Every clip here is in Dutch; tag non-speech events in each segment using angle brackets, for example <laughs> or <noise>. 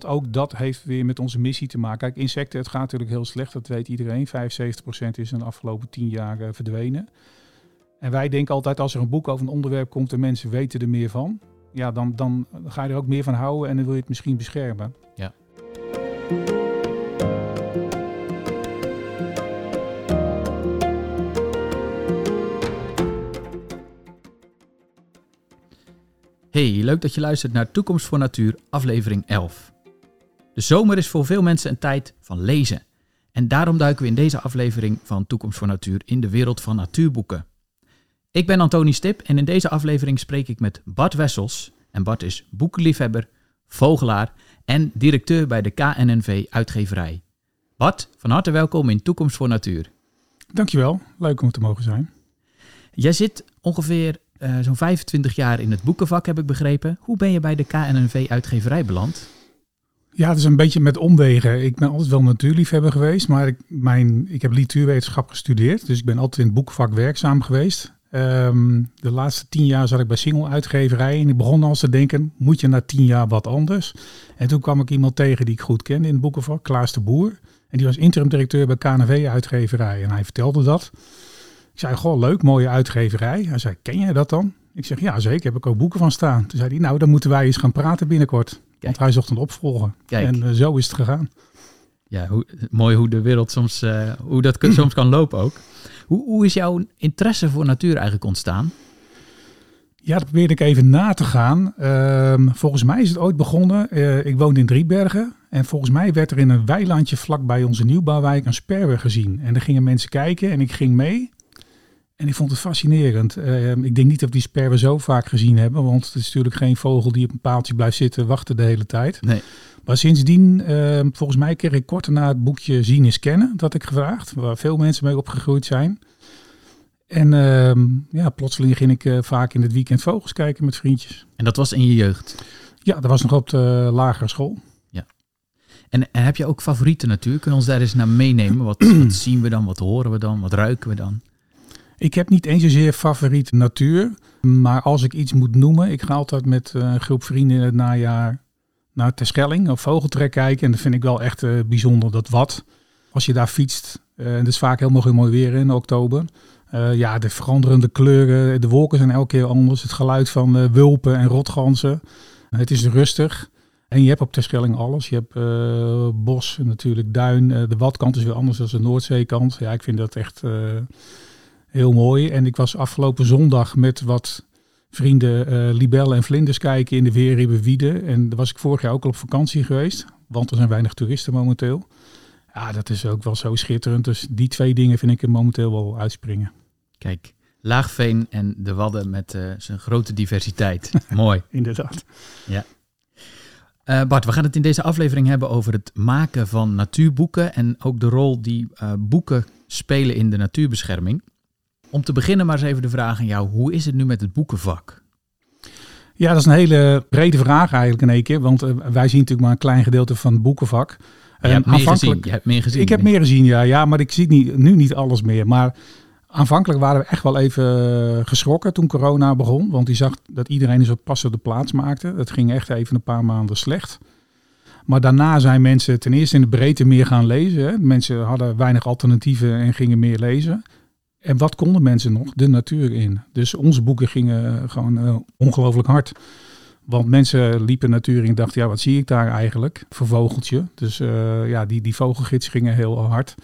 want ook dat heeft weer met onze missie te maken. Kijk, insecten, het gaat natuurlijk heel slecht, dat weet iedereen. 75% is in de afgelopen 10 jaar eh, verdwenen. En wij denken altijd als er een boek over een onderwerp komt en mensen weten er meer van, ja, dan, dan ga je er ook meer van houden en dan wil je het misschien beschermen. Ja. Hey, leuk dat je luistert naar Toekomst voor Natuur, aflevering 11. De zomer is voor veel mensen een tijd van lezen. En daarom duiken we in deze aflevering van Toekomst voor Natuur in de wereld van natuurboeken. Ik ben Antoni Stip en in deze aflevering spreek ik met Bart Wessels. En Bart is boekenliefhebber, vogelaar en directeur bij de KNNV Uitgeverij. Bart, van harte welkom in Toekomst voor Natuur. Dankjewel, leuk om te mogen zijn. Jij zit ongeveer uh, zo'n 25 jaar in het boekenvak, heb ik begrepen. Hoe ben je bij de KNNV Uitgeverij beland? Ja, het is een beetje met omwegen. Ik ben altijd wel natuurliefhebber geweest, maar ik, mijn, ik heb literatuurwetenschap gestudeerd. Dus ik ben altijd in het boekenvak werkzaam geweest. Ehm, de laatste tien jaar zat ik bij Single Uitgeverij en ik begon al te denken, moet je na tien jaar wat anders? En toen kwam ik iemand tegen die ik goed kende in het boekenvak, Klaas de Boer. En die was interim directeur bij KNV Uitgeverij en hij vertelde dat. Ik zei, goh, leuk, mooie uitgeverij. Hij zei, ken jij dat dan? Ik zeg, ja zeker, heb ik ook boeken van staan. Toen zei hij, nou dan moeten wij eens gaan praten binnenkort. Want hij zocht een opvolger. Kijk. En uh, zo is het gegaan. Ja, hoe, mooi hoe de wereld soms, uh, hoe dat soms kan lopen ook. Hoe, hoe is jouw interesse voor natuur eigenlijk ontstaan? Ja, dat probeerde ik even na te gaan. Uh, volgens mij is het ooit begonnen. Uh, ik woonde in Driebergen. En volgens mij werd er in een weilandje vlak bij onze nieuwbouwwijk een sperwer gezien. En er gingen mensen kijken en ik ging mee. En ik vond het fascinerend. Ehm, ik denk niet dat we die sperwer zo vaak gezien hebben, want het is natuurlijk geen vogel die op een paaltje blijft zitten wachten de hele tijd. Nee. Maar sindsdien, uh, volgens mij kreeg ik kort na het boekje Zien is Kennen, dat ik gevraagd, waar veel mensen mee opgegroeid zijn. En uh, ja, plotseling ging ik uh, vaak in het weekend vogels kijken met vriendjes. En dat was in je jeugd? Ja, dat was nog op de lagere school. Ja. En, en heb je ook favoriete natuur? Kun je ons daar eens naar meenemen? Wat, wat zien we dan? Wat horen we dan? Wat ruiken we dan? Ik heb niet eens zozeer favoriet natuur. Maar als ik iets moet noemen, ik ga altijd met eh, een groep vrienden in het najaar naar Terschelling of Vogeltrek kijken. En dat vind ik wel echt uh, bijzonder, dat wat. Als je daar fietst, uh, en het is vaak helemaal mooi weer in oktober. Ja, de veranderende kleuren, de wolken zijn elke keer anders. Het geluid van wulpen en rotganzen. het is rustig. En je hebt op Terschelling alles. Je hebt bos, natuurlijk duin. de watkant is weer anders dan de Noordzeekant. Ja, ik vind dat echt heel mooi. En ik was afgelopen zondag met wat vrienden uh, libellen en vlinders kijken in de Weerribbenwiede. En daar was ik vorig jaar ook al op vakantie geweest, want er zijn weinig toeristen momenteel. Ja, dat is ook wel zo schitterend. Dus die twee dingen vind ik er momenteel wel uitspringen. Kijk, Laagveen en de Wadden met uh, zijn grote diversiteit. <laughs> Mooi. Inderdaad. Ja. Uh, Bart, we gaan het in deze aflevering hebben over het maken van natuurboeken en ook de rol die uh, boeken spelen in de natuurbescherming. Om te beginnen maar eens even de vraag aan jou. Hoe is het nu met het boekenvak? Ja, dat is een hele brede vraag eigenlijk in één keer. Want uh, wij zien natuurlijk maar een klein gedeelte van het boekenvak. Je, hebt, meer gezien. je hebt meer gezien. Ik heb meer gezien, ja. ja maar ik zie niet, nu niet alles meer. Maar aanvankelijk waren we echt wel even geschrokken toen corona begon. Want die zag dat iedereen een soort passende plaats maakte. Dat ging echt even een paar maanden slecht. Maar daarna zijn mensen ten eerste in de breedte meer gaan lezen. Hè. Mensen hadden weinig alternatieven en gingen meer lezen. En wat konden mensen nog? De natuur in. Dus onze boeken gingen gewoon uh, ongelooflijk hard. Want mensen liepen natuur in en dachten, ja, wat zie ik daar eigenlijk voor vogeltje? Dus uh, ja, die, die vogelgids gingen heel hard.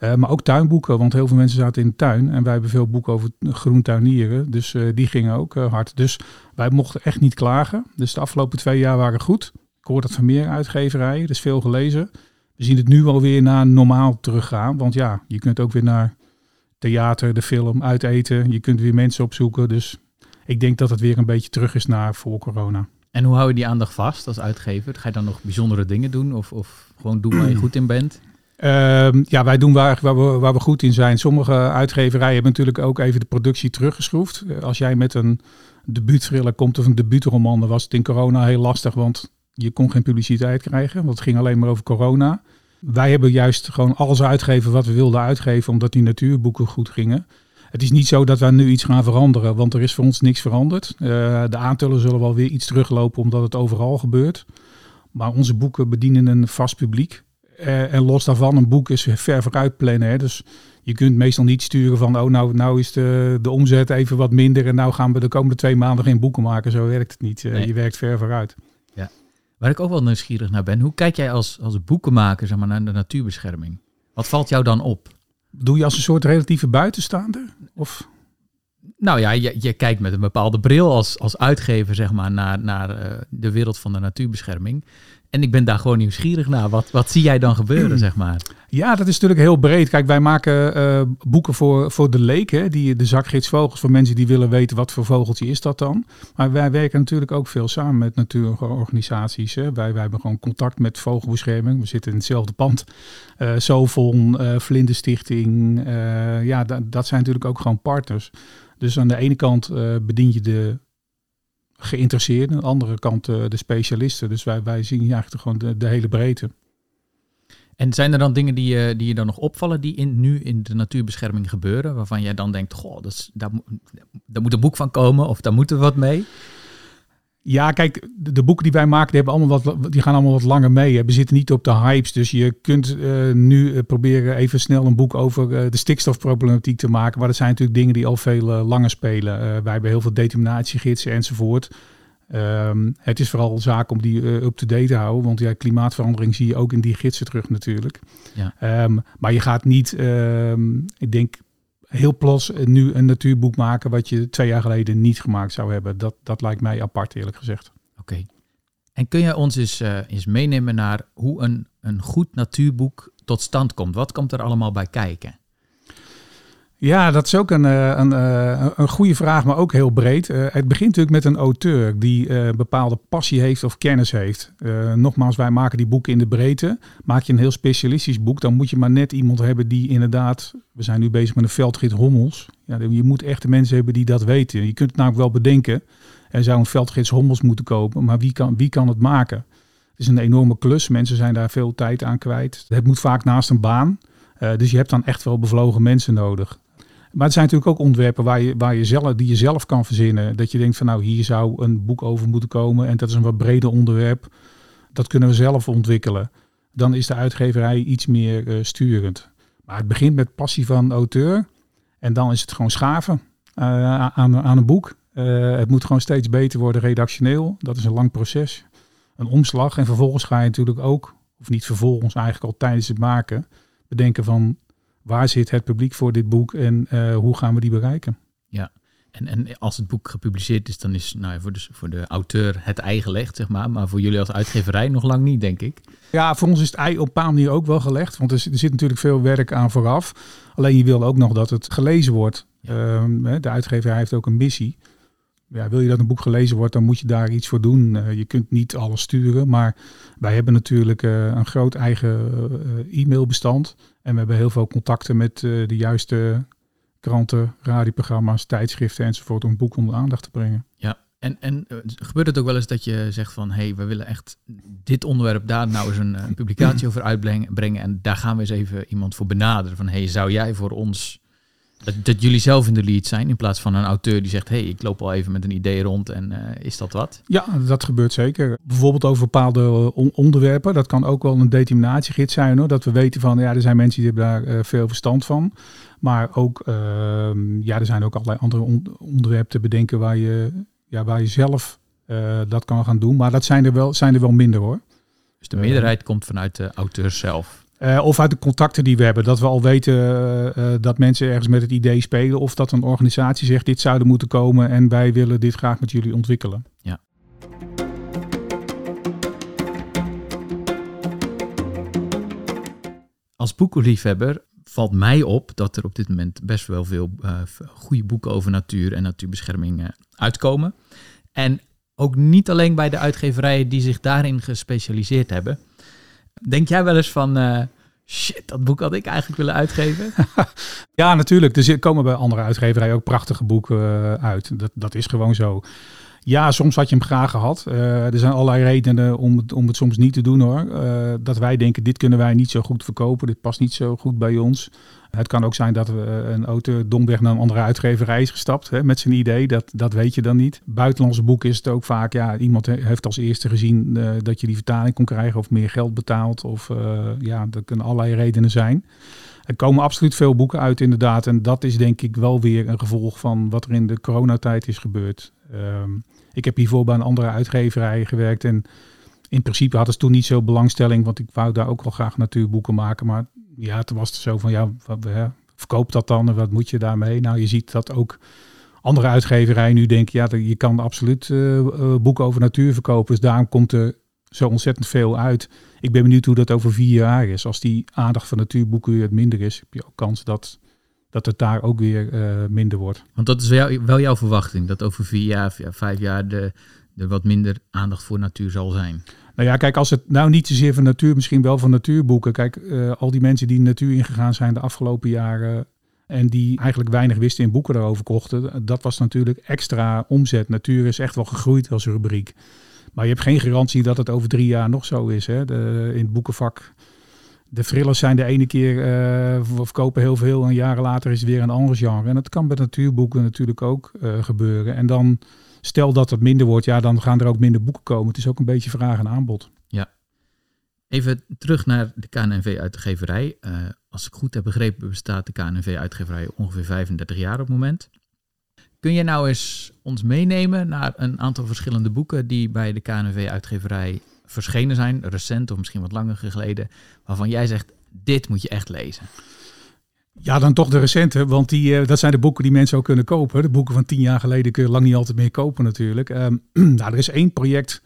Uh, maar ook tuinboeken, want heel veel mensen zaten in de tuin. En wij hebben veel boeken over groentuinieren. Dus die gingen ook hard. Dus wij mochten echt niet klagen. Dus de afgelopen twee jaar waren goed. Ik hoor dat van meer uitgeverijen. Dus veel gelezen. We zien het nu alweer naar normaal teruggaan. Want ja, je kunt ook weer naar theater, de film, uiteten. Je kunt weer mensen opzoeken. Dus ik denk dat het weer een beetje terug is naar voor corona. En hoe hou je die aandacht vast als uitgever? Ga je dan nog bijzondere dingen doen of, of gewoon doen waar je goed in bent? Um, <clears throat> ja, wij doen waar, waar, we, waar we goed in zijn. Sommige uitgeverijen hebben natuurlijk ook even de productie teruggeschroefd. Als jij met een debuutthriller komt of een debuutroman, dan was het in corona heel lastig, want je kon geen publiciteit krijgen. Want het ging alleen maar over corona. Wij hebben juist gewoon alles uitgegeven wat we wilden uitgeven, omdat die natuurboeken goed gingen. Het is niet zo dat wij nu iets gaan veranderen, want er is voor ons niks veranderd. Uh, de aantallen zullen wel weer iets teruglopen, omdat het overal gebeurt. Maar onze boeken bedienen een vast publiek. Eh, en los daarvan, een boek is ver vooruit plannen. Hè? Dus je kunt meestal niet sturen van, oh nou, nou is de, de omzet even wat minder en nou gaan we de komende twee maanden geen boeken maken. Zo werkt het niet. Eh, Nee. Je werkt ver vooruit. Waar ik ook wel nieuwsgierig naar ben, hoe kijk jij als, als boekenmaker zeg maar, naar de natuurbescherming? Wat valt jou dan op? Doe je als een soort relatieve buitenstaander? Of? Nou ja, je, je kijkt met een bepaalde bril als, als uitgever zeg maar, naar, naar eh, de wereld van de natuurbescherming. En ik ben daar gewoon nieuwsgierig naar. Wat, wat zie jij dan gebeuren, zeg maar? Ja, dat is natuurlijk heel breed. Kijk, wij maken eh, boeken voor, voor de leek, hè, die, de zakgids vogels, voor mensen die willen weten wat voor vogeltje is dat dan. Maar wij werken natuurlijk ook veel samen met natuurorganisaties. Hè. Wij, wij hebben gewoon contact met vogelbescherming. We zitten in hetzelfde pand. Eh Sovon, eh Vlinderstichting, ja, da- dat zijn natuurlijk ook gewoon partners. Dus aan de ene kant bedien je de geïnteresseerden, aan de andere kant eh, de specialisten. Dus wij, wij zien eigenlijk gewoon de, hele breedte. En zijn er dan dingen die je, die je dan nog opvallen die in, nu in de natuurbescherming gebeuren? Waarvan jij dan denkt, goh, dat is, daar, daar moet een boek van komen of daar moeten we wat mee? Ja, kijk, de, boeken die wij maken, die, hebben allemaal wat, die gaan allemaal wat langer mee. hè. We zitten niet op de hypes. Dus je kunt eh, nu eh, proberen even snel een boek over eh, de stikstofproblematiek te maken. Maar dat zijn natuurlijk dingen die al veel langer spelen. Wij hebben heel veel determinatiegidsen enzovoort. Ehm, het is vooral zaak om die up-to-date te houden. Want ja, klimaatverandering zie je ook in die gidsen terug natuurlijk. Ja. Ehm, maar je gaat niet, ehm, ik denk, heel plots nu een natuurboek maken wat je twee jaar geleden niet gemaakt zou hebben. Dat, dat lijkt mij apart eerlijk gezegd. Oké. En kun jij ons eens, eh, eens meenemen naar hoe een, een goed natuurboek tot stand komt? Wat komt er allemaal bij kijken? Ja, dat is ook een, eh, een, eh, een goede vraag, maar ook heel breed. Eh, het begint natuurlijk met een auteur die een bepaalde passie heeft of kennis heeft. Nogmaals, wij maken die boeken in de breedte. Maak je een heel specialistisch boek, dan moet je maar net iemand hebben die inderdaad... We zijn nu bezig met een veldgids hommels. Ja, je moet echte mensen hebben die dat weten. Je kunt het namelijk wel bedenken. Er zou een veldgids hommels moeten kopen, maar wie kan, wie kan het maken? Het is een enorme klus. Mensen zijn daar veel tijd aan kwijt. Het moet vaak naast een baan. Dus je hebt dan echt wel bevlogen mensen nodig. Maar het zijn natuurlijk ook ontwerpen waar je, waar je zelf, die je zelf kan verzinnen. Dat je denkt van nou, hier zou een boek over moeten komen. En dat is een wat breder onderwerp. Dat kunnen we zelf ontwikkelen. Dan is de uitgeverij iets meer eh, sturend. Maar het begint met passie van auteur. En dan is het gewoon schaven eh, aan, aan een boek. Eh, het moet gewoon steeds beter worden redactioneel. Dat is een lang proces. Een omslag. En vervolgens ga je natuurlijk ook, of niet vervolgens, eigenlijk al tijdens het maken, bedenken van waar zit het publiek voor dit boek en eh, hoe gaan we die bereiken? En, en als het boek gepubliceerd is, dan is nou ja, voor, de, voor de auteur het ei gelegd, zeg maar. Maar voor jullie als uitgeverij nog lang niet, denk ik. Ja, voor ons is het ei op een bepaalde manier ook wel gelegd, want er, zit- er zit natuurlijk veel werk aan vooraf. Alleen je wil ook nog dat het gelezen wordt. Ehm, de uitgeverij heeft ook een missie. Ja, wil je dat een boek gelezen wordt, dan moet je daar iets voor doen. Eh, je kunt niet alles sturen, maar wij hebben natuurlijk eh, een groot eigen eh, e-mailbestand. En we hebben heel veel contacten met de juiste kranten, radioprogramma's, tijdschriften enzovoort om het boek onder aandacht te brengen. En, en eh, gebeurt het ook wel eens dat je zegt van... hé, hey, we willen echt dit onderwerp daar nou eens een, een publicatie over uitbrengen... brengen en daar gaan we eens even iemand voor benaderen. Van, hé, hey, zou jij voor ons... Dat, dat jullie zelf in de lead zijn in plaats van een auteur die zegt... hé, hey, ik loop al even met een idee rond en eh, is dat wat? Ja, dat gebeurt zeker. Bijvoorbeeld over bepaalde eh, on- onderwerpen. Dat kan ook wel een determinatiegids zijn hoor. Dat we weten van ja, er zijn mensen die hebben daar eh, veel verstand van. Maar ook, ehm, ja, er zijn ook allerlei andere on- onderwerpen te bedenken waar je, ja, waar je zelf dat kan gaan doen. Maar dat zijn er wel, zijn er wel minder hoor. Dus de meerderheid komt vanuit de auteur zelf. Eh, of uit de contacten die we hebben. Dat we al weten eh, eh, dat mensen ergens met het idee spelen. Of dat een organisatie zegt dit zou er moeten komen. En wij willen dit graag met jullie ontwikkelen. Als boekenliefhebber valt mij op dat er op dit moment best wel veel eh, goede boeken over natuur en natuurbescherming uitkomen. En ook niet alleen bij de uitgeverijen die zich daarin gespecialiseerd hebben. Denk jij wel eens van, eh, shit, dat boek had ik eigenlijk willen uitgeven? <laughs> Ja, natuurlijk. Er zit- komen bij andere uitgeverijen ook prachtige boeken eh, uit. Dat, dat is gewoon zo. Ja, soms had je hem graag gehad. Uh, er zijn allerlei redenen om het, om het soms niet te doen hoor. Dat wij denken, dit kunnen wij niet zo goed verkopen. Dit past niet zo goed bij ons. Het kan ook zijn dat we een auto domweg naar een andere uitgeverij is gestapt hè, met zijn idee. Dat, dat weet je dan niet. Buitenlandse boeken is het ook vaak, ja, iemand heeft als eerste gezien uh, dat je die vertaling kon krijgen of meer geld betaalt. Of ja, dat kunnen allerlei redenen zijn. Er komen absoluut veel boeken uit inderdaad. En dat is denk ik wel weer een gevolg van wat er in de coronatijd is gebeurd. Um, ik heb hiervoor bij een andere uitgeverij gewerkt. En in principe hadden ze toen niet zo belangstelling. Want ik wou daar ook wel graag natuurboeken maken. Maar ja, toen was het zo van ja, wat, verkoop dat dan en wat moet je daarmee? Nou, je ziet dat ook andere uitgeverijen nu denken, ja, je kan absoluut uh, boeken over natuur verkopen. Dus daarom komt er zo ontzettend veel uit. Ik ben benieuwd hoe dat over vier jaar is. Als die aandacht van natuurboeken weer minder is, heb je ook kans dat, dat het daar ook weer uh, minder wordt. Want dat is wel, wel, jouw verwachting, dat over vier jaar, vijf jaar de, er wat minder aandacht voor natuur zal zijn. Nou ja, kijk, als het nou niet zozeer van natuur, misschien wel van natuurboeken. Kijk, uh, al die mensen die de natuur ingegaan zijn de afgelopen jaren en die eigenlijk weinig wisten in boeken erover kochten, dat was natuurlijk extra omzet. Natuur is echt wel gegroeid als rubriek. Maar je hebt geen garantie dat het over drie jaar nog zo is. Hè? De, in het boekenvak, de thrillers zijn de ene keer, uh, verkopen heel veel en jaren later is het weer een ander genre. En dat kan bij natuurboeken natuurlijk ook uh, gebeuren. En dan, stel dat het minder wordt, ja, dan gaan er ook minder boeken komen. Het is ook een beetje vraag en aanbod. Ja. Even terug naar de KNNV-uitgeverij. Uh, als ik goed heb begrepen, bestaat de KNNV-uitgeverij ongeveer 35 jaar op het moment. Kun je nou eens ons meenemen naar een aantal verschillende boeken die bij de KNV-uitgeverij verschenen zijn, recent of misschien wat langer geleden, waarvan jij zegt, dit moet je echt lezen? Ja, dan toch de recente, want die, uh, dat zijn de boeken die mensen ook kunnen kopen. De boeken van tien jaar geleden kun je lang niet altijd meer kopen natuurlijk. Um, <clears throat> nou, er is één project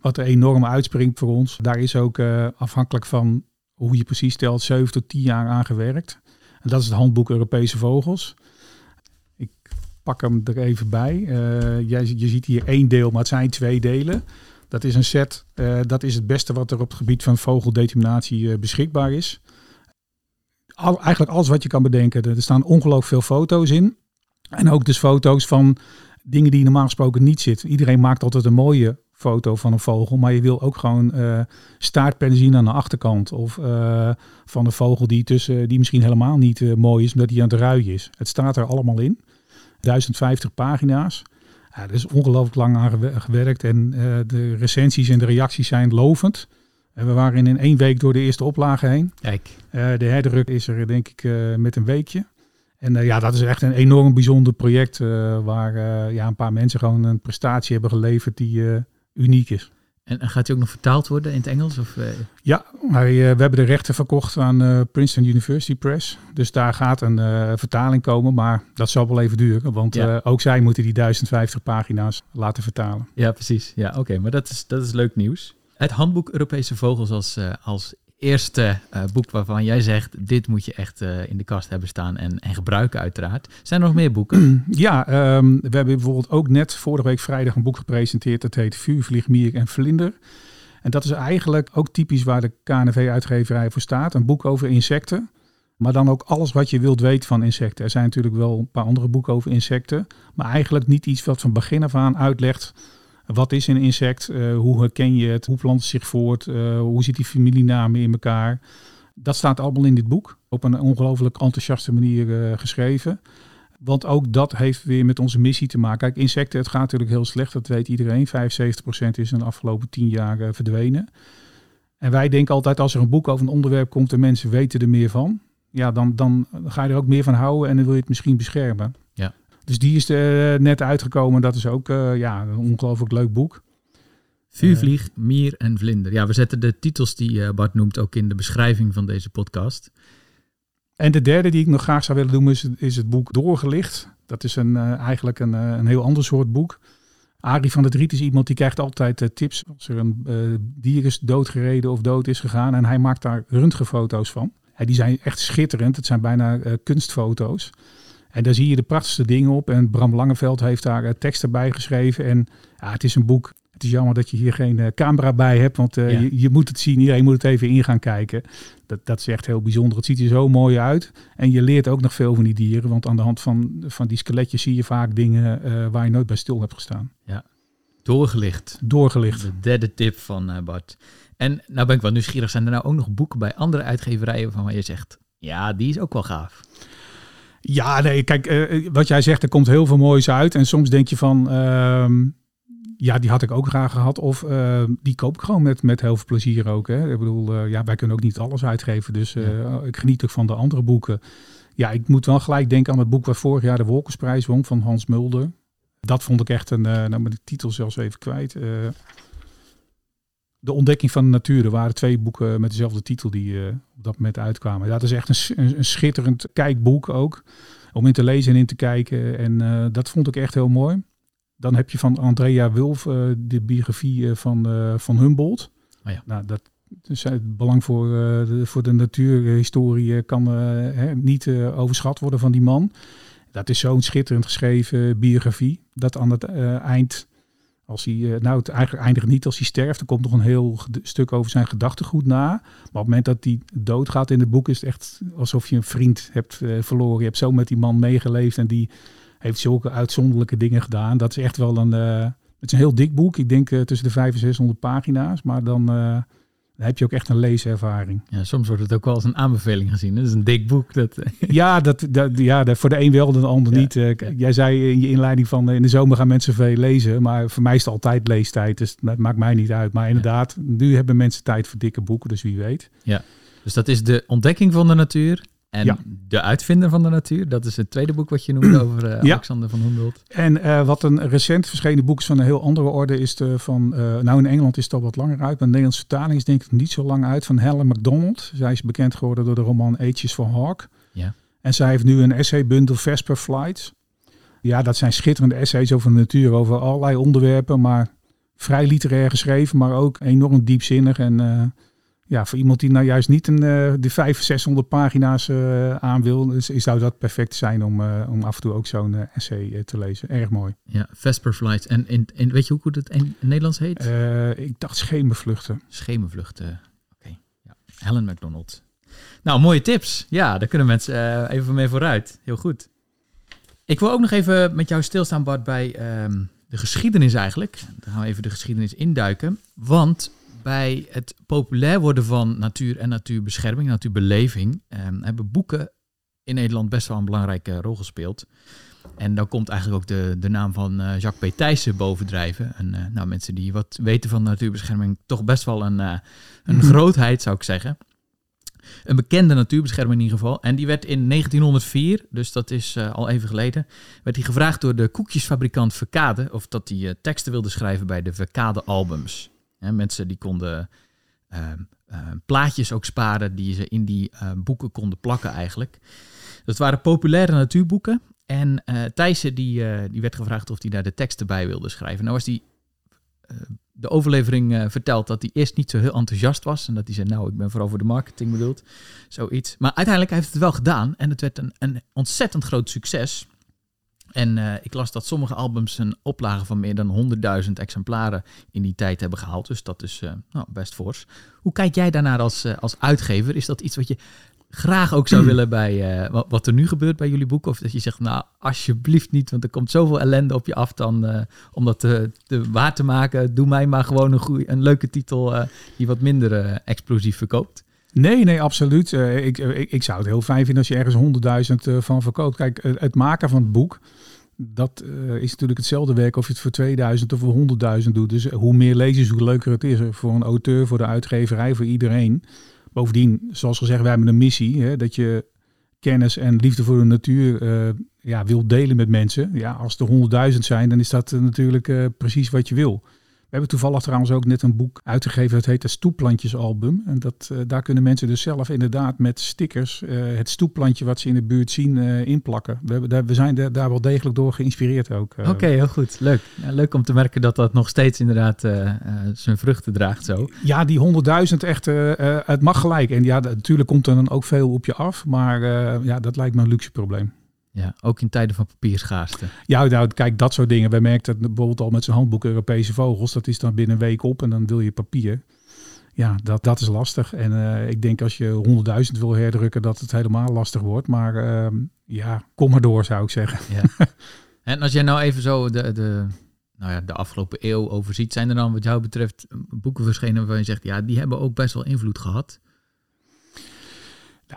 wat er enorm uitspringt voor ons. Daar is ook uh, afhankelijk van hoe je precies stelt, 7 tot 10 jaar aan gewerkt. En dat is het handboek Europese Vogels pak hem er even bij. Uh, jij, je ziet hier één deel, maar het zijn twee delen. Dat is een set. Dat is het beste wat er op het gebied van vogeldeterminatie beschikbaar is. Al, eigenlijk alles wat je kan bedenken. Er staan ongelooflijk veel foto's in. En ook dus foto's van dingen die normaal gesproken niet zitten. Iedereen maakt altijd een mooie foto van een vogel, maar je wil ook gewoon uh, staartpennen zien aan de achterkant. Of uh, van een vogel die, tussen, die misschien helemaal niet uh, mooi is, omdat hij aan het ruien is. Het staat er allemaal in. 1050 pagina's. Ja, er is ongelooflijk lang aan gewerkt en de recensies en de reacties zijn lovend. En we waren in één week door de eerste oplage heen. Kijk. Uh, de herdruk is er denk ik uh, met een weekje. En ja, dat is echt een enorm bijzonder project waar ja, een paar mensen gewoon een prestatie hebben geleverd die uniek is. En gaat hij ook nog vertaald worden in het Engels? Of. Ja, wij, we hebben de rechten verkocht aan Princeton University Press. Dus daar gaat een vertaling komen, maar dat zal wel even duren. Want ja. ook zij moeten die 1050 pagina's laten vertalen. Ja, precies. Ja, oké. Maar dat is, dat is leuk nieuws. Het handboek Europese Vogels als, als eerste uh, boek waarvan jij zegt, dit moet je echt uh, in de kast hebben staan en, en gebruiken uiteraard. Zijn er nog meer boeken? <clears throat> Ja, um, we hebben bijvoorbeeld ook net vorige week vrijdag een boek gepresenteerd. Dat heet Vuur, Vlieg, en Vlinder. En dat is eigenlijk ook typisch waar de KNV-uitgeverij voor staat. Een boek over insecten. Maar dan ook alles wat je wilt weten van insecten. Er zijn natuurlijk wel een paar andere boeken over insecten. Maar eigenlijk niet iets wat van begin af aan uitlegt wat is een insect? Uh, hoe herken je het? Hoe plant het zich voort? Uh, hoe zit die familienamen in elkaar? Dat staat allemaal in dit boek. Op een ongelooflijk enthousiaste manier uh, geschreven. Want ook dat heeft weer met onze missie te maken. Kijk, insecten, het gaat natuurlijk heel slecht. Dat weet iedereen. 75% is in de afgelopen 10 jaar verdwenen. En wij denken altijd als er een boek over een onderwerp komt en mensen weten er meer van. Ja, dan, dan ga je er ook meer van houden en dan wil je het misschien beschermen. Dus die is er net uitgekomen. Dat is ook uh, ja, een ongelooflijk leuk boek. Vuurvlieg, Mier en Vlinder. Ja, we zetten de titels die uh, Bart noemt ook in de beschrijving van deze podcast. En de derde die ik nog graag zou willen doen is, is het boek Doorgelicht. Dat is een, eigenlijk een, een heel ander soort boek. Arie van der Driet is iemand die krijgt altijd tips als er een dier is doodgereden of dood is gegaan. En hij maakt daar röntgenfoto's van. En die zijn echt schitterend. Het zijn bijna kunstfoto's. En daar zie je de prachtigste dingen op. En Bram Langeveld heeft daar uh, teksten bij geschreven. En ja, het is een boek. Het is jammer dat je hier geen uh, camera bij hebt, want uh, ja. je, je, moet het zien. Iedereen moet het even in gaan kijken. Dat, dat is echt heel bijzonder. Het ziet er zo mooi uit. En je leert ook nog veel van die dieren. Want aan de hand van, van die skeletjes zie je vaak dingen waar je nooit bij stil hebt gestaan. Ja. Doorgelicht. Doorgelicht. De derde tip van uh, Bart. En nou ben ik wel nieuwsgierig, zijn er nou ook nog boeken bij andere uitgeverijen van waar je zegt, ja, die is ook wel gaaf. Ja, nee, kijk, uh, wat jij zegt, er komt heel veel moois uit. En soms denk je van, uh, ja, die had ik ook graag gehad. Of uh, die koop ik gewoon met, met heel veel plezier ook. Hè. Ik bedoel, ja, wij kunnen ook niet alles uitgeven. Dus ja. ik geniet ook van de andere boeken. Ja, ik moet wel gelijk denken aan het boek waar vorig jaar de Wolkersprijs won van Hans Mulder. Dat vond ik echt een, nou maar de titel zelfs even kwijt. De ontdekking van de natuur. Er waren twee boeken met dezelfde titel die op dat moment uitkwamen. Dat is echt een, een, schitterend kijkboek ook. Om in te lezen en in te kijken. En uh, dat vond ik echt heel mooi. Dan heb je van Andrea Wulf uh, de biografie uh, van, van Humboldt. Oh ja. Nou, dat is het belang voor, de, voor de natuurhistorie kan hè, niet overschat worden van die man. Dat is zo'n schitterend geschreven biografie. Dat aan het eind als hij, nou, het eigenlijk eindigt niet als hij sterft. Er komt nog een heel stuk over zijn gedachtegoed na. Maar op het moment dat hij doodgaat in het boek, is het echt alsof je een vriend hebt uh, verloren. Je hebt zo met die man meegeleefd en die heeft zulke uitzonderlijke dingen gedaan. Dat is echt wel een. Uh, het is een heel dik boek. Ik denk tussen de 500 en 600 pagina's. Maar dan dan heb je ook echt een leeservaring. Ja, soms wordt het ook wel als een aanbeveling gezien. Dat is een dik boek. Dat... <laughs> ja, dat, dat, ja dat, voor de een wel, de ander ja, niet. Uh, jij zei in je inleiding van uh, in de zomer gaan mensen veel lezen. Maar voor mij is het altijd leestijd. Dus dat maakt mij niet uit. Maar inderdaad, nu hebben mensen tijd voor dikke boeken. Dus wie weet. Ja, dus dat is de ontdekking van de natuur. En ja. de uitvinder van de natuur, dat is het tweede boek wat je noemde over uh, Alexander van Humboldt. En uh, wat een recent verschenen boek is van een heel andere orde is de van, uh, nou in Engeland is het al wat langer uit, maar de Nederlandse vertaling is denk ik niet zo lang uit, van Helen MacDonald. Zij is bekend geworden door de roman Ages for Hawk. Ja. En zij heeft nu een essaybundel Vesper Flights. Ja, dat zijn schitterende essays over de natuur, over allerlei onderwerpen, maar vrij literair geschreven, maar ook enorm diepzinnig en ja, voor iemand die nou juist niet een, uh, de 500, 600 pagina's uh, aan wil, is, zou dat perfect zijn om, uh, om af en toe ook zo'n essay te lezen. Erg mooi. Ja, Vesper Flights. En in, in, weet je hoe het in, in Nederlands heet? ik dacht Schemervluchten. Schemervluchten, oké. Okay. Ja. Helen McDonald. Nou, mooie tips. Ja, daar kunnen mensen even mee vooruit. Heel goed. Ik wil ook nog even met jou stilstaan, Bart, bij um, de geschiedenis eigenlijk. Dan gaan we even de geschiedenis induiken. Want bij het populair worden van natuur en natuurbescherming, natuurbeleving, eh, hebben boeken in Nederland best wel een belangrijke rol gespeeld. En dan komt eigenlijk ook de, de naam van uh, Jacques P. Thijssen bovendrijven. En uh, nou, mensen die wat weten van natuurbescherming, toch best wel een, uh, een mhm. grootheid zou ik zeggen. Een bekende natuurbeschermer in ieder geval. En die werd in 1904, dus dat is al even geleden, werd hij gevraagd door de koekjesfabrikant Verkade of dat hij teksten wilde schrijven bij de Verkade albums mensen die konden ehm, ehm, plaatjes ook sparen die ze in die ehm, boeken konden plakken eigenlijk. Dat waren populaire natuurboeken. En uh, Thijssen die, uh, die werd gevraagd of hij daar de teksten bij wilde schrijven. Nou was die de overlevering verteld dat hij eerst niet zo heel enthousiast was. En dat hij zei, nou, ik ben vooral voor de marketing bedoeld. Zoiets. Maar uiteindelijk heeft het wel gedaan. En het werd een, een ontzettend groot succes. En uh, ik las dat sommige albums een oplage van meer dan 100.000 exemplaren in die tijd hebben gehaald. Dus dat is uh, nou, best fors. Hoe kijk jij daarnaar als, uh, als uitgever? Is dat iets wat je graag ook zou <clears throat> willen bij wat, wat, er nu gebeurt bij jullie boeken? Of dat je zegt, nou alsjeblieft niet, want er komt zoveel ellende op je af dan om dat te, te, waar te maken. Doe mij maar gewoon een, goeie, een leuke titel die wat minder explosief verkoopt. Nee, nee, absoluut. ik, ik, ik, zou het heel fijn vinden als je ergens 100.000 van verkoopt. Kijk, het maken van het boek, dat uh, is natuurlijk hetzelfde werk of je het voor 2000 of voor 100.000 doet. Dus hoe meer lezers, hoe leuker het is voor een auteur, voor de uitgeverij, voor iedereen. Bovendien, zoals gezegd, wij hebben een missie hè, dat je kennis en liefde voor de natuur uh, ja, wil delen met mensen. Ja, als er 100.000 zijn, dan is dat natuurlijk precies wat je wil hebben toevallig trouwens ook net een boek uitgegeven. Het heet het Stoepplantjesalbum. En dat, uh, daar kunnen mensen dus zelf inderdaad met stickers uh, het stoepplantje wat ze in de buurt zien uh, inplakken. We, daar, we zijn daar wel degelijk door geïnspireerd ook. Oké, heel goed. Leuk. Ja, leuk om te merken dat dat nog steeds inderdaad zijn vruchten draagt zo. Ja, die 100.000 echt, het mag gelijk. En ja, natuurlijk komt er dan ook veel op je af. Maar ja, dat lijkt me een luxe probleem. Ja, ook in tijden van papierschaarste. Ja, nou, kijk, dat soort dingen. Wij merken dat bijvoorbeeld al met zijn handboek Europese vogels. Dat is dan binnen een week op en dan wil je papier. Ja, dat, dat is lastig. En uh, ik denk als je 100.000 wil herdrukken, dat het helemaal lastig wordt. Maar uh, ja, kom maar door, zou ik zeggen. Ja. <laughs> En als jij nou even zo de, de, nou ja, de afgelopen eeuw overziet, zijn er dan wat jou betreft boeken verschenen waarvan je zegt, ja, die hebben ook best wel invloed gehad?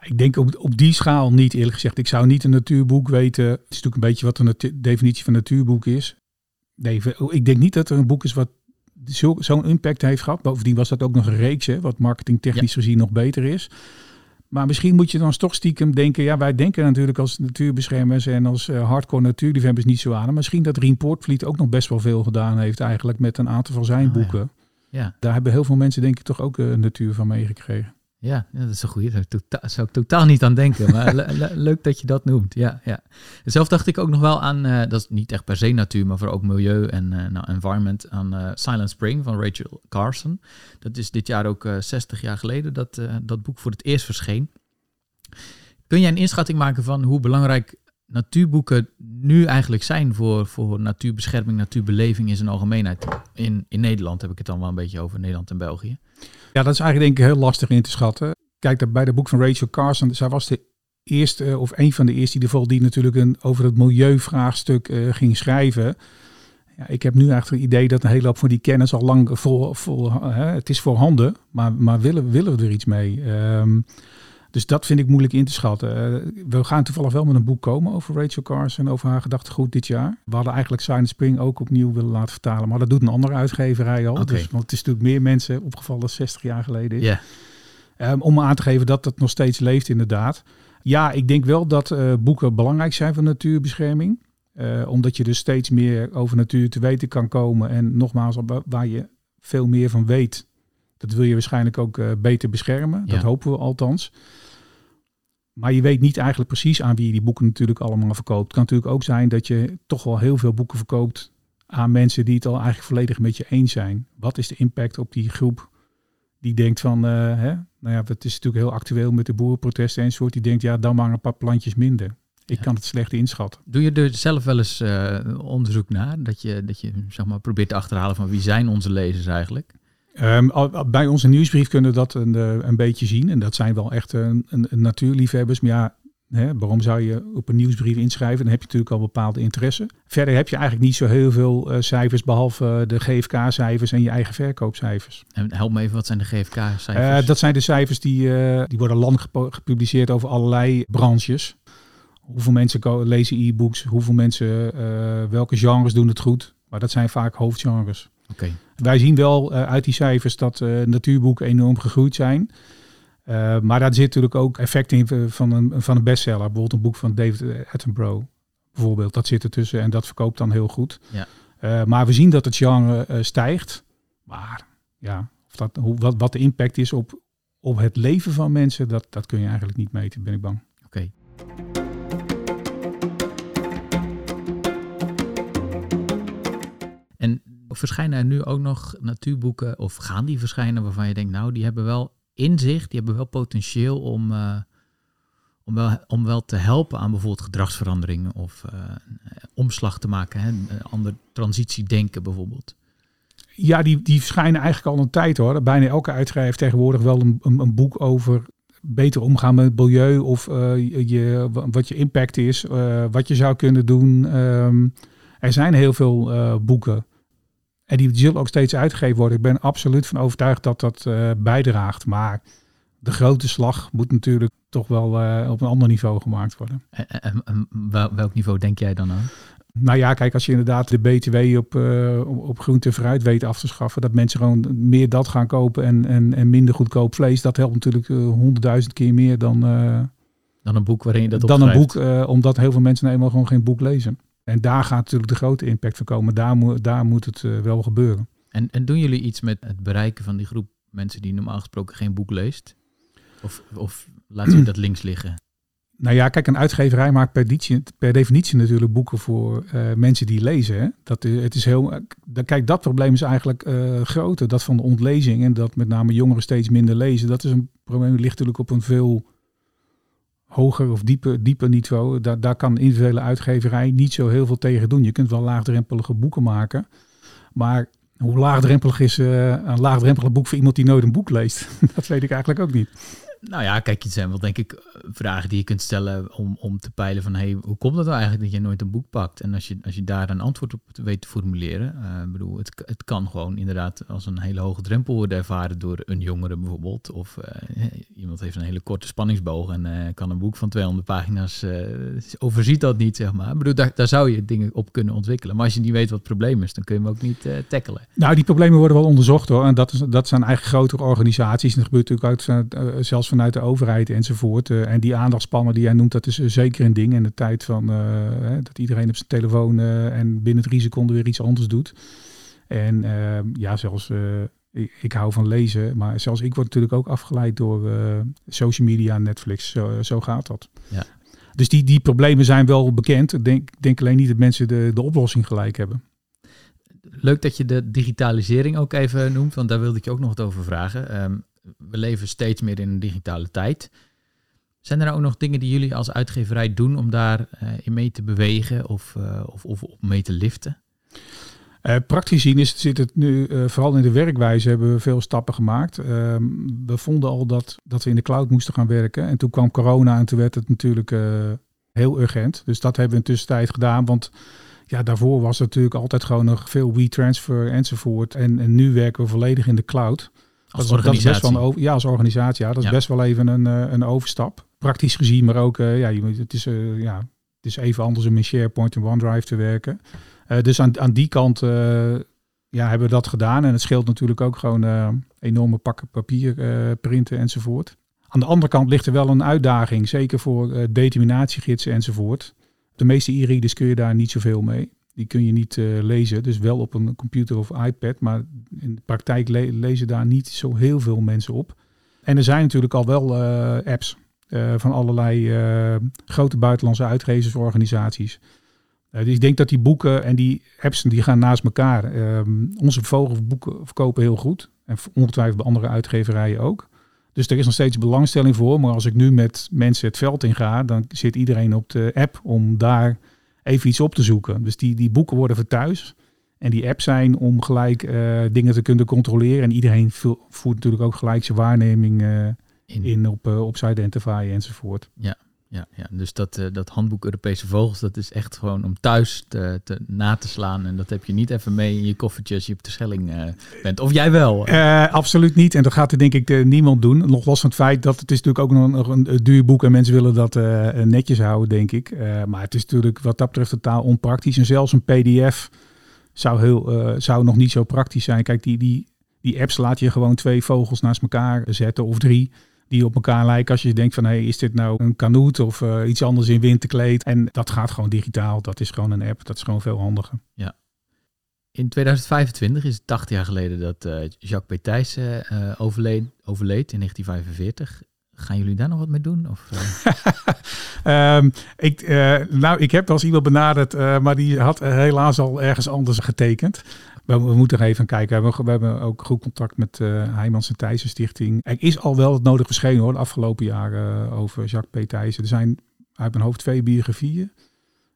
Ik denk op, op die schaal niet, eerlijk gezegd. Ik zou niet een natuurboek weten. Het is natuurlijk een beetje wat de definitie van natuurboek is. Nee, ik denk niet dat er een boek is wat zo'n impact heeft gehad. Bovendien was dat ook nog een reeks, hè, wat marketingtechnisch ja. gezien nog beter is. Maar misschien moet je dan toch stiekem denken, ja, wij denken natuurlijk als natuurbeschermers en als uh, hardcore natuurliefhebbers niet zo aan. misschien dat Rien Poortvliet ook nog best wel veel gedaan heeft eigenlijk met een aantal van zijn ah, boeken. Ja. Daar hebben heel veel mensen denk ik toch ook uh, natuur van meegekregen. Ja, dat is een goede. Daar zou ik totaal niet aan denken. Maar leuk dat je dat noemt. Ja, ja. Zelf dacht ik ook nog wel aan, uh, dat is niet echt per se natuur, maar voor ook milieu en uh, nou, environment, aan uh, Silent Spring van Rachel Carson. Dat is dit jaar ook 60 jaar geleden dat dat boek voor het eerst verscheen. Kun jij een inschatting maken van hoe belangrijk natuurboeken nu eigenlijk zijn voor, voor natuurbescherming, natuurbeleving in zijn algemeenheid? In, in Nederland heb ik het dan wel een beetje over, Nederland en België. Ja, dat is eigenlijk denk ik heel lastig in te schatten. Kijk, bij de boek van Rachel Carson, zij was de eerste, eh, of een van de eerste die, die natuurlijk een, over het milieuvraagstuk uh, ging schrijven. Ja, ik heb nu eigenlijk het idee dat een hele hoop van die kennis al lang vol, vol hè, het is voorhanden, maar, maar willen, willen we er iets mee? Um, dus dat vind ik moeilijk in te schatten. Uh, we gaan toevallig wel met een boek komen over Rachel Carson, over haar gedachtegoed dit jaar. We hadden eigenlijk Silent Spring ook opnieuw willen laten vertalen, maar dat doet een andere uitgeverij al. Dus, want het is natuurlijk meer mensen opgevallen dan 60 jaar geleden is. Um, om aan te geven dat het nog steeds leeft inderdaad. Ja, ik denk wel dat uh, boeken belangrijk zijn voor natuurbescherming. Uh, omdat je dus steeds meer over natuur te weten kan komen. En nogmaals, waar je veel meer van weet, dat wil je waarschijnlijk ook uh, beter beschermen. Dat hopen we althans. Maar je weet niet eigenlijk precies aan wie je die boeken natuurlijk allemaal verkoopt. Het kan natuurlijk ook zijn dat je toch wel heel veel boeken verkoopt aan mensen die het al eigenlijk volledig met je eens zijn. Wat is de impact op die groep die denkt van, uh, hè, nou ja, het is natuurlijk heel actueel met de boerenprotesten enzovoort. Die denkt, ja, dan maar een paar plantjes minder. Ik kan het slecht inschatten. Doe je er zelf wel eens uh, onderzoek naar? Dat je, dat je zeg maar, probeert te achterhalen van wie zijn onze lezers eigenlijk? Um, bij onze nieuwsbrief kunnen we dat een, eh, een beetje zien. En dat zijn wel echt een, een, een natuurliefhebbers. Maar ja, hè, waarom zou je op een nieuwsbrief inschrijven? Dan heb je natuurlijk al bepaalde interesse. Verder heb je eigenlijk niet zo heel veel uh, cijfers, behalve de GFK-cijfers en je eigen verkoopcijfers. En help me even, wat zijn de GFK-cijfers? Uh, dat zijn de cijfers die, die worden landelijk gepubliceerd over allerlei branches. Hoeveel mensen lezen e-books, hoeveel mensen, welke genres doen het goed. Maar dat zijn vaak hoofdgenres. Wij zien wel uh, uit die cijfers dat uh, natuurboeken enorm gegroeid zijn. Uh, maar daar zit natuurlijk ook effect in van een, van een bestseller. Bijvoorbeeld een boek van David Attenborough. Bijvoorbeeld, dat zit ertussen en dat verkoopt dan heel goed. Ja. maar we zien dat het genre stijgt. Maar ja, of dat, hoe, wat, wat de impact is op, op het leven van mensen, dat, dat kun je eigenlijk niet meten, ben ik bang. Oké. Verschijnen er nu ook nog natuurboeken, of gaan die verschijnen waarvan je denkt, nou, die hebben wel inzicht, die hebben wel potentieel om, uh, om, wel, om wel te helpen aan bijvoorbeeld gedragsveranderingen of uh, omslag te maken, hè? ander transitiedenken bijvoorbeeld. Ja, die, die verschijnen eigenlijk al een tijd hoor. Bijna elke uitgever heeft tegenwoordig wel een, een, boek over beter omgaan met het milieu of uh, je, wat je impact is, wat je zou kunnen doen. Um, er zijn heel veel boeken. En die zullen ook steeds uitgegeven worden. Ik ben absoluut van overtuigd dat dat uh, bijdraagt. Maar de grote slag moet natuurlijk toch wel uh, op een ander niveau gemaakt worden. En, en, welk niveau denk jij dan aan? Nou ja, kijk, als je inderdaad de BTW op, uh, op groente en fruit weet af te schaffen, dat mensen gewoon meer dat gaan kopen en, en, en minder goedkoop vlees, dat helpt natuurlijk honderdduizend keer meer dan, dan een boek waarin je dat Dan een boek, omdat heel veel mensen nou eenmaal gewoon geen boek lezen. En daar gaat natuurlijk de grote impact van komen. Daar, moet daar moet het uh, wel gebeuren. En, en doen jullie iets met het bereiken van die groep mensen die normaal gesproken geen boek leest? Of, of laten we dat links liggen? Nou ja, kijk, een uitgeverij maakt per, definitie, per definitie natuurlijk boeken voor uh, mensen die lezen. Hè? Dat, het is heel, kijk, dat probleem is eigenlijk uh, groter. Dat van de ontlezing en dat met name jongeren steeds minder lezen. Dat is een probleem, ligt natuurlijk op een veel hoger of dieper, dieper niveau, daar, daar kan individuele uitgeverij niet zo heel veel tegen doen. Je kunt wel laagdrempelige boeken maken, maar hoe laagdrempelig is uh, een laagdrempelig boek voor iemand die nooit een boek leest? <laughs> dat weet ik eigenlijk ook niet. Nou ja, kijk, het zijn wel denk ik vragen die je kunt stellen om, om te peilen van hey, hoe komt het nou eigenlijk dat je nooit een boek pakt? En als je, als je daar een antwoord op weet te formuleren, uh, bedoel, het, het kan gewoon inderdaad als een hele hoge drempel worden ervaren door een jongere bijvoorbeeld. Of uh, <laughs> iemand heeft een hele korte spanningsboog en uh, kan een boek van 200 pagina's, overziet dat niet, zeg maar. Ik bedoel, daar, daar zou je dingen op kunnen ontwikkelen. Maar als je niet weet wat het probleem is, dan kun je hem ook niet tackelen. Nou, die problemen worden wel onderzocht hoor. En dat, is, dat zijn eigenlijk grotere organisaties. En dat gebeurt natuurlijk ook zelfs vanuit de overheid enzovoort. Uh, en die aandachtspannen die jij noemt, dat is uh, zeker een ding. In de tijd van uh, dat iedereen op zijn telefoon en binnen drie seconden weer iets anders doet. En ja, zelfs ik, ik, hou van lezen, maar zelfs ik word natuurlijk ook afgeleid door social media, Netflix. Zo, zo gaat dat. Ja. Dus die, die problemen zijn wel bekend. Ik denk, denk alleen niet dat mensen de, de oplossing gelijk hebben. Leuk dat je de digitalisering ook even noemt, want daar wilde ik je ook nog wat over vragen. Um, we leven steeds meer in een digitale tijd. Zijn er nou ook nog dingen die jullie als uitgeverij doen om daar uh, in mee te bewegen of, uh, of, of mee te liften? Uh, praktisch gezien is, zit het nu, vooral in de werkwijze hebben we veel stappen gemaakt. Ehm, we vonden al dat, dat we in de cloud moesten gaan werken. En toen kwam corona en toen werd het natuurlijk heel urgent. Dus dat hebben we in tussentijd gedaan. Want ja, daarvoor was het natuurlijk altijd gewoon nog veel WeTransfer enzovoort. En, en nu werken we volledig in de cloud. Als dat, organisatie? Dat is best wel een, ja, als organisatie. Ja, dat is best wel even een, eh, een overstap. Praktisch gezien, maar ook, uh, ja, het is, uh, ja, het is even anders om in SharePoint en OneDrive te werken. dus aan, aan die kant ja, hebben we dat gedaan. En het scheelt natuurlijk ook gewoon enorme pakken papier printen enzovoort. Aan de andere kant ligt er wel een uitdaging, zeker voor determinatiegidsen enzovoort. De meeste e-readers kun je daar niet zoveel mee. Die kun je niet uh, lezen, dus wel op een computer of iPad, maar in de praktijk le lezen daar niet zo heel veel mensen op. En er zijn natuurlijk al wel uh, apps uh, van allerlei grote buitenlandse uitgeversorganisaties. dus ik denk dat die boeken en die apps die gaan naast elkaar. Um, onze vogelboeken verkopen heel goed. En ongetwijfeld bij andere uitgeverijen ook. Dus er is nog steeds belangstelling voor. Maar als ik nu met mensen het veld in ga, dan zit iedereen op de app om daar even iets op te zoeken. Dus die, die boeken worden verthuis. En die apps zijn om gelijk uh, dingen te kunnen controleren. En iedereen voert natuurlijk ook gelijk zijn waarneming uh, in. in, op, uh, op Identify enzovoort. Ja, ja, ja. dus dat, dat handboek Europese Vogels, dat is echt gewoon om thuis te, te, na te slaan. En dat heb je niet even mee in je koffertje als je op de Schelling bent. Of jij wel? absoluut niet. En dat gaat er denk ik niemand doen. Nog los van het feit dat het is natuurlijk ook nog een, een duur boek en mensen willen dat netjes houden, denk ik. maar het is natuurlijk wat dat betreft totaal onpraktisch. En zelfs een pdf zou, heel, zou nog niet zo praktisch zijn. Kijk, die, die, die apps laat je gewoon twee vogels naast elkaar zetten of drie die op elkaar lijken. Als je denkt van, hé, hey, is dit nou een kanoet of uh, iets anders in winterkleed? En dat gaat gewoon digitaal. Dat is gewoon een app. Dat is gewoon veel handiger. Ja. In 2025 is het 80 jaar geleden dat uh, Jacques P. Thijssen uh, overleed, overleed in 1945. Gaan jullie daar nog wat mee doen? Of, um, <laughs> ik, nou, ik heb wel eens iemand benaderd, maar die had helaas al ergens anders getekend we, we, moeten er even kijken. We, we, hebben ook goed contact met uh, Heijmans en Thijssen Stichting. Er is al wel het nodig verschenen hoor, de afgelopen jaren uh, over Jacques P. Thijssen. Er zijn uit mijn hoofd twee biografieën. Uh,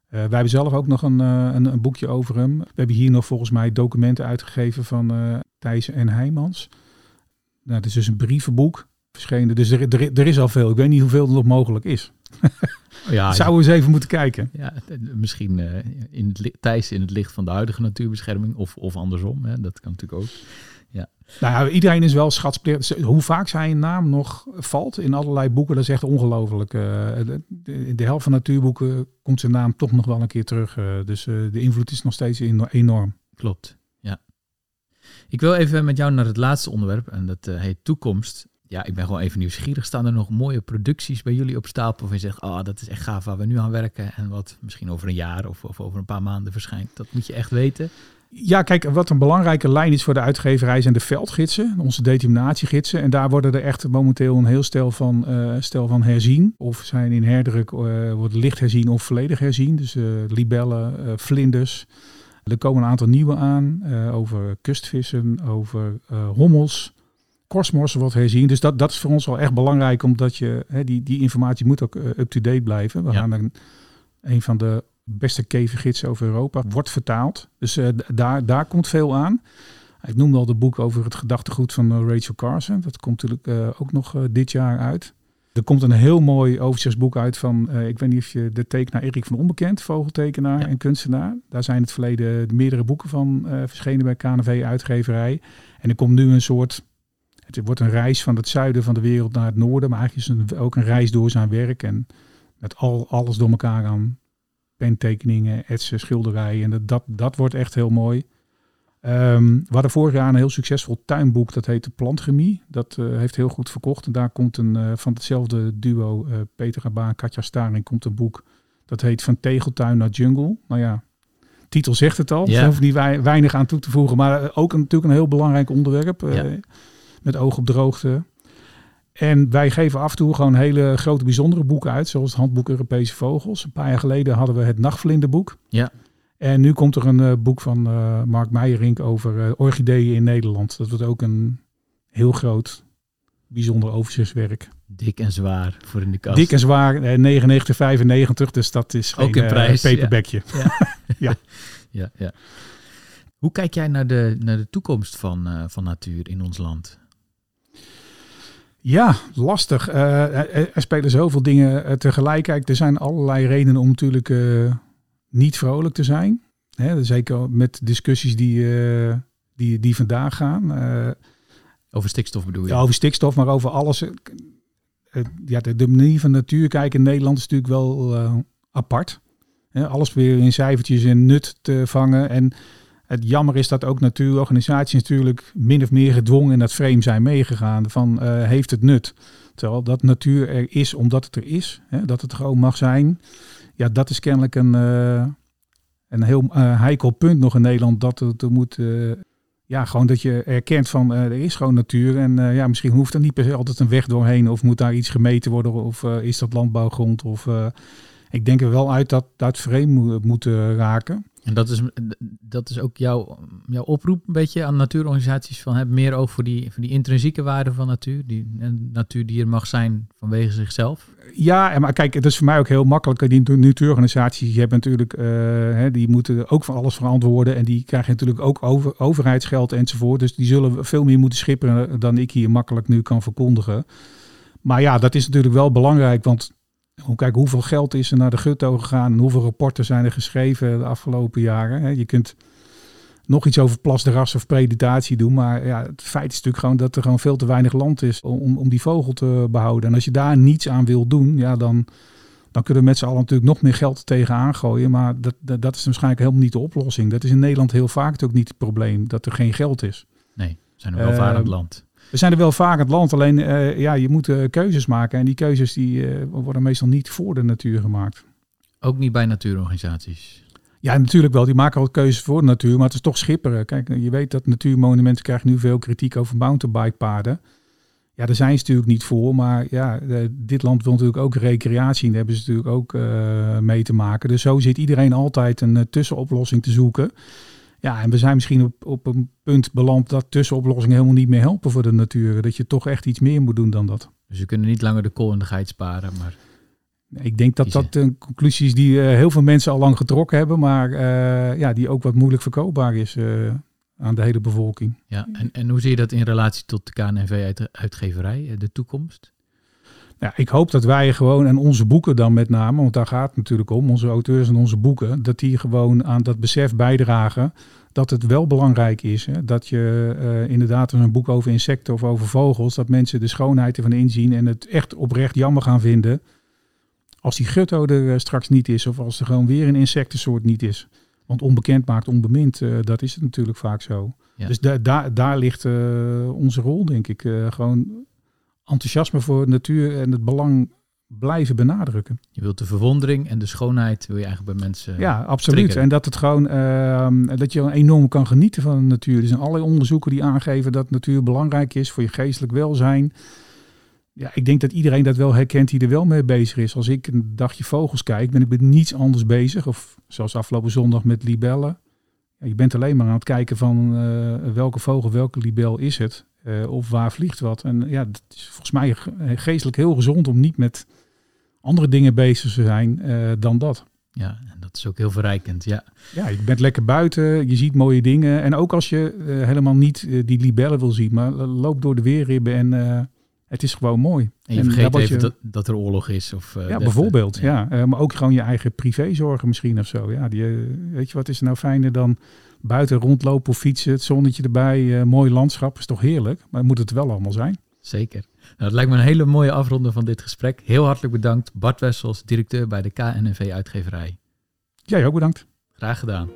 wij hebben zelf ook nog een, een, een, boekje over hem. We hebben hier nog volgens mij documenten uitgegeven van Thijssen en Heijmans. Nou, het is dus een brievenboek verschenen. Dus er, er, er is al veel. Ik weet niet hoeveel er nog mogelijk is. <laughs> Ja, <laughs> Zouden we eens even moeten kijken. Ja, misschien uh, in het Thijs in het licht van de huidige natuurbescherming. Of, of andersom. Hè, dat kan natuurlijk ook. Ja. Nou iedereen is wel schatsplicht. Hoe vaak zijn naam nog valt in allerlei boeken, dat is echt ongelooflijk. Uh, de, de, helft van natuurboeken komt zijn naam toch nog wel een keer terug. Uh, dus de invloed is nog steeds enorm. Klopt, ja. Ik wil even met jou naar het laatste onderwerp. En dat heet toekomst ja, ik ben gewoon even nieuwsgierig. Staan er nog mooie producties bij jullie op stapel? Of je zegt, oh, dat is echt gaaf waar we nu aan werken. En wat misschien over een jaar of, of over een paar maanden verschijnt. Dat moet je echt weten. Ja, kijk, wat een belangrijke lijn is voor de uitgeverij zijn de veldgidsen, onze determinatiegidsen. En daar worden er echt momenteel een heel stel van, uh, stel van herzien. Of zijn in herdruk, uh, worden licht herzien of volledig herzien. Dus uh, libellen, vlinders. Er komen een aantal nieuwe aan over kustvissen, over hommels. Kosmos wordt herzien. Dus dat, dat is voor ons wel echt belangrijk, omdat je hè, die, die informatie moet ook uh, up-to-date blijven. We gaan een, een van de beste kevergidsen over Europa wordt vertaald. Dus uh, daar, daar komt veel aan. Ik noemde al het boek over het gedachtegoed van eh, Rachel Carson. Dat komt natuurlijk uh, ook nog uh, dit jaar uit. Er komt een heel mooi overzichtsboek uit van, uh, ik weet niet of je de tekenaar Erik van Onbekend, vogeltekenaar ja. en kunstenaar. Daar zijn in het verleden meerdere boeken van verschenen bij KNV Uitgeverij. En er komt nu een soort, het wordt een reis van het zuiden van de wereld naar het noorden, maar eigenlijk is het ook een reis door zijn werk. En met al, alles door elkaar aan pentekeningen, etsen, schilderijen. En dat, dat wordt echt heel mooi. Um, we hadden vorig jaar een heel succesvol tuinboek, dat heette Plantchemie. Dat uh, heeft heel goed verkocht. En daar komt een, uh, van hetzelfde duo, uh, Peter Abaan, Katja Staring, komt een boek. Dat heet Van Tegeltuin naar Jungle. Nou ja, titel zegt het al. Ja. Hoef niet weinig aan toe te voegen. Maar ook een, natuurlijk een heel belangrijk onderwerp. Ja. Met oog op droogte. En wij geven af en toe gewoon hele grote bijzondere boeken uit. Zoals het Handboek Europese Vogels. Een paar jaar geleden hadden we het Nachtvlinderboek. Ja. En nu komt er een uh, boek van uh, Mark Meijerink over uh, orchideeën in Nederland. Dat wordt ook een heel groot, bijzonder overzichtswerk. Dik en zwaar voor in de kast. Dik en zwaar, 99,95. Dus dat is ook geen een prijs, paperbackje. Ja. <laughs> <laughs> ja. ja. ja, Hoe kijk jij naar de, naar de toekomst van, van natuur in ons land? Ja, lastig. er spelen zoveel dingen tegelijk. Kijk, er zijn allerlei redenen om natuurlijk niet vrolijk te zijn. Hè, zeker met discussies die, uh, die, die vandaag gaan. Over stikstof bedoel je? Ja, over stikstof, maar over alles. Ja, de, de, manier van natuur kijken in Nederland is natuurlijk wel apart. Hè, alles weer in cijfertjes en nut te vangen. En het jammer is dat ook natuurorganisaties natuurlijk min of meer gedwongen in dat frame zijn meegegaan. Van heeft het nut? Terwijl dat natuur er is omdat het er is. Hè, dat het gewoon mag zijn ja, dat is kennelijk een, uh, een heel uh, heikel punt nog in Nederland. Dat moet, ja, gewoon dat je erkent van er is gewoon natuur. En ja, misschien hoeft er niet per se altijd een weg doorheen. Of moet daar iets gemeten worden. Of is dat landbouwgrond. Of ik denk er wel uit dat dat vreemd moet raken. En dat is, dat is ook jouw, jouw oproep een beetje aan natuurorganisaties van heb meer voor die, voor die intrinsieke waarde van natuur. Die natuur die er mag zijn vanwege zichzelf. Ja, maar kijk, het is voor mij ook heel makkelijk. Die natuurorganisaties, hebt natuurlijk, hè, die moeten ook van alles verantwoorden. En die krijgen natuurlijk ook over, overheidsgeld enzovoort. Dus die zullen veel meer moeten schipperen dan ik hier makkelijk nu kan verkondigen. Maar ja, dat is natuurlijk wel belangrijk, want Kijk, hoeveel geld is er naar de Gutto gegaan en hoeveel rapporten zijn er geschreven de afgelopen jaren. Je kunt nog iets over plasderas of predatie doen, maar ja, het feit is natuurlijk gewoon dat er gewoon veel te weinig land is om, om die vogel te behouden. En als je daar niets aan wil doen, ja, dan, dan kunnen we met z'n allen natuurlijk nog meer geld tegenaan gooien. Maar dat, dat, dat, is waarschijnlijk helemaal niet de oplossing. Dat is in Nederland heel vaak ook niet het probleem, dat er geen geld is. Nee, we zijn een welvarend uh, land. We zijn er wel vaak het land, alleen uh, ja, je moet uh, keuzes maken. En die keuzes die, uh, worden meestal niet voor de natuur gemaakt. Ook niet bij natuurorganisaties? Ja, natuurlijk wel. Die maken al keuzes voor de natuur, maar het is toch schipperen. Kijk, je weet dat natuurmonumenten krijgen nu veel kritiek over mountainbikepaden. Ja, daar zijn ze natuurlijk niet voor, maar ja, dit land wil natuurlijk ook recreatie en daar hebben ze natuurlijk ook mee te maken. Dus zo zit iedereen altijd een tussenoplossing te zoeken. Ja, en we zijn misschien op, op een punt beland dat tussenoplossingen helemaal niet meer helpen voor de natuur. Dat je toch echt iets meer moet doen dan dat. Dus we kunnen niet langer de kool in de geit sparen, maar... Ik denk dat dat een conclusie is die uh, heel veel mensen al lang getrokken hebben, maar uh, ja, die ook wat moeilijk verkoopbaar is uh, aan de hele bevolking. Ja, en, en hoe zie je dat in relatie tot de KNV-uitgeverij, de toekomst? Ja, ik hoop dat wij gewoon en onze boeken dan met name, want daar gaat het natuurlijk om, onze auteurs en onze boeken, dat die gewoon aan dat besef bijdragen dat het wel belangrijk is. Hè, dat je uh, inderdaad een boek over insecten of over vogels, dat mensen de schoonheid ervan inzien en het echt oprecht jammer gaan vinden als die gutto er uh, straks niet is of als er gewoon weer een insectensoort niet is. Want onbekend maakt onbemind, uh, dat is het natuurlijk vaak zo. Ja. Dus da da daar ligt onze rol, denk ik. gewoon enthousiasme voor natuur en het belang blijven benadrukken. Je wilt de verwondering en de schoonheid wil je eigenlijk bij mensen. Ja, absoluut. Triggeren. En dat het gewoon uh, dat je enorm kan genieten van de natuur. Er zijn allerlei onderzoeken die aangeven dat natuur belangrijk is voor je geestelijk welzijn. Ja, ik denk dat iedereen dat wel herkent die er wel mee bezig is. Als ik een dagje vogels kijk, ben ik met niets anders bezig. Of zoals afgelopen zondag met libellen. Ja, je bent alleen maar aan het kijken van uh, welke vogel, welke libel is het. Uh, of waar vliegt wat. En ja, het is volgens mij geestelijk heel gezond om niet met andere dingen bezig te zijn uh, dan dat. Ja, en dat is ook heel verrijkend, ja. Ja, je bent lekker buiten, je ziet mooie dingen. En ook als je eh, helemaal niet eh, die libellen wil zien, maar loop door de weerribben en eh, het is gewoon mooi. En je vergeet even dat, dat er oorlog is. Of, ja, bijvoorbeeld. Ja. maar ook gewoon je eigen privézorgen misschien of zo. Ja, die, weet je, wat is er nou fijner dan buiten rondlopen of fietsen, het zonnetje erbij, mooi landschap, is toch heerlijk. Maar moet het wel allemaal zijn. Zeker. Nou, dat lijkt me een hele mooie afronde van dit gesprek. Heel hartelijk bedankt Bart Wessels, directeur bij de KNNV Uitgeverij. Jij ook bedankt. Graag gedaan.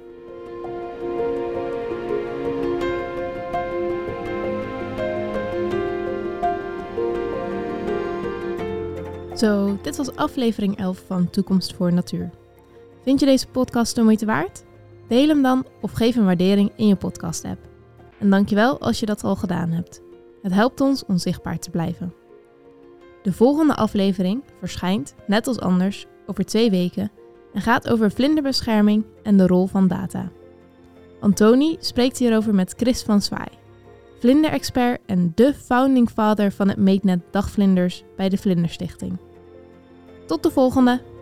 Zo, dit was aflevering 11 van Toekomst voor Natuur. Vind je deze podcast de moeite waard? Deel hem dan of geef een waardering in je podcast-app. En dankjewel als je dat al gedaan hebt. Het helpt ons onzichtbaar te blijven. De volgende aflevering verschijnt, net als anders, over twee weken en gaat over vlinderbescherming en de rol van data. Antoni spreekt hierover met Chris van Zwaai, vlinderexpert en de founding father van het meetnet Dagvlinders bij de Vlinderstichting. Tot de volgende!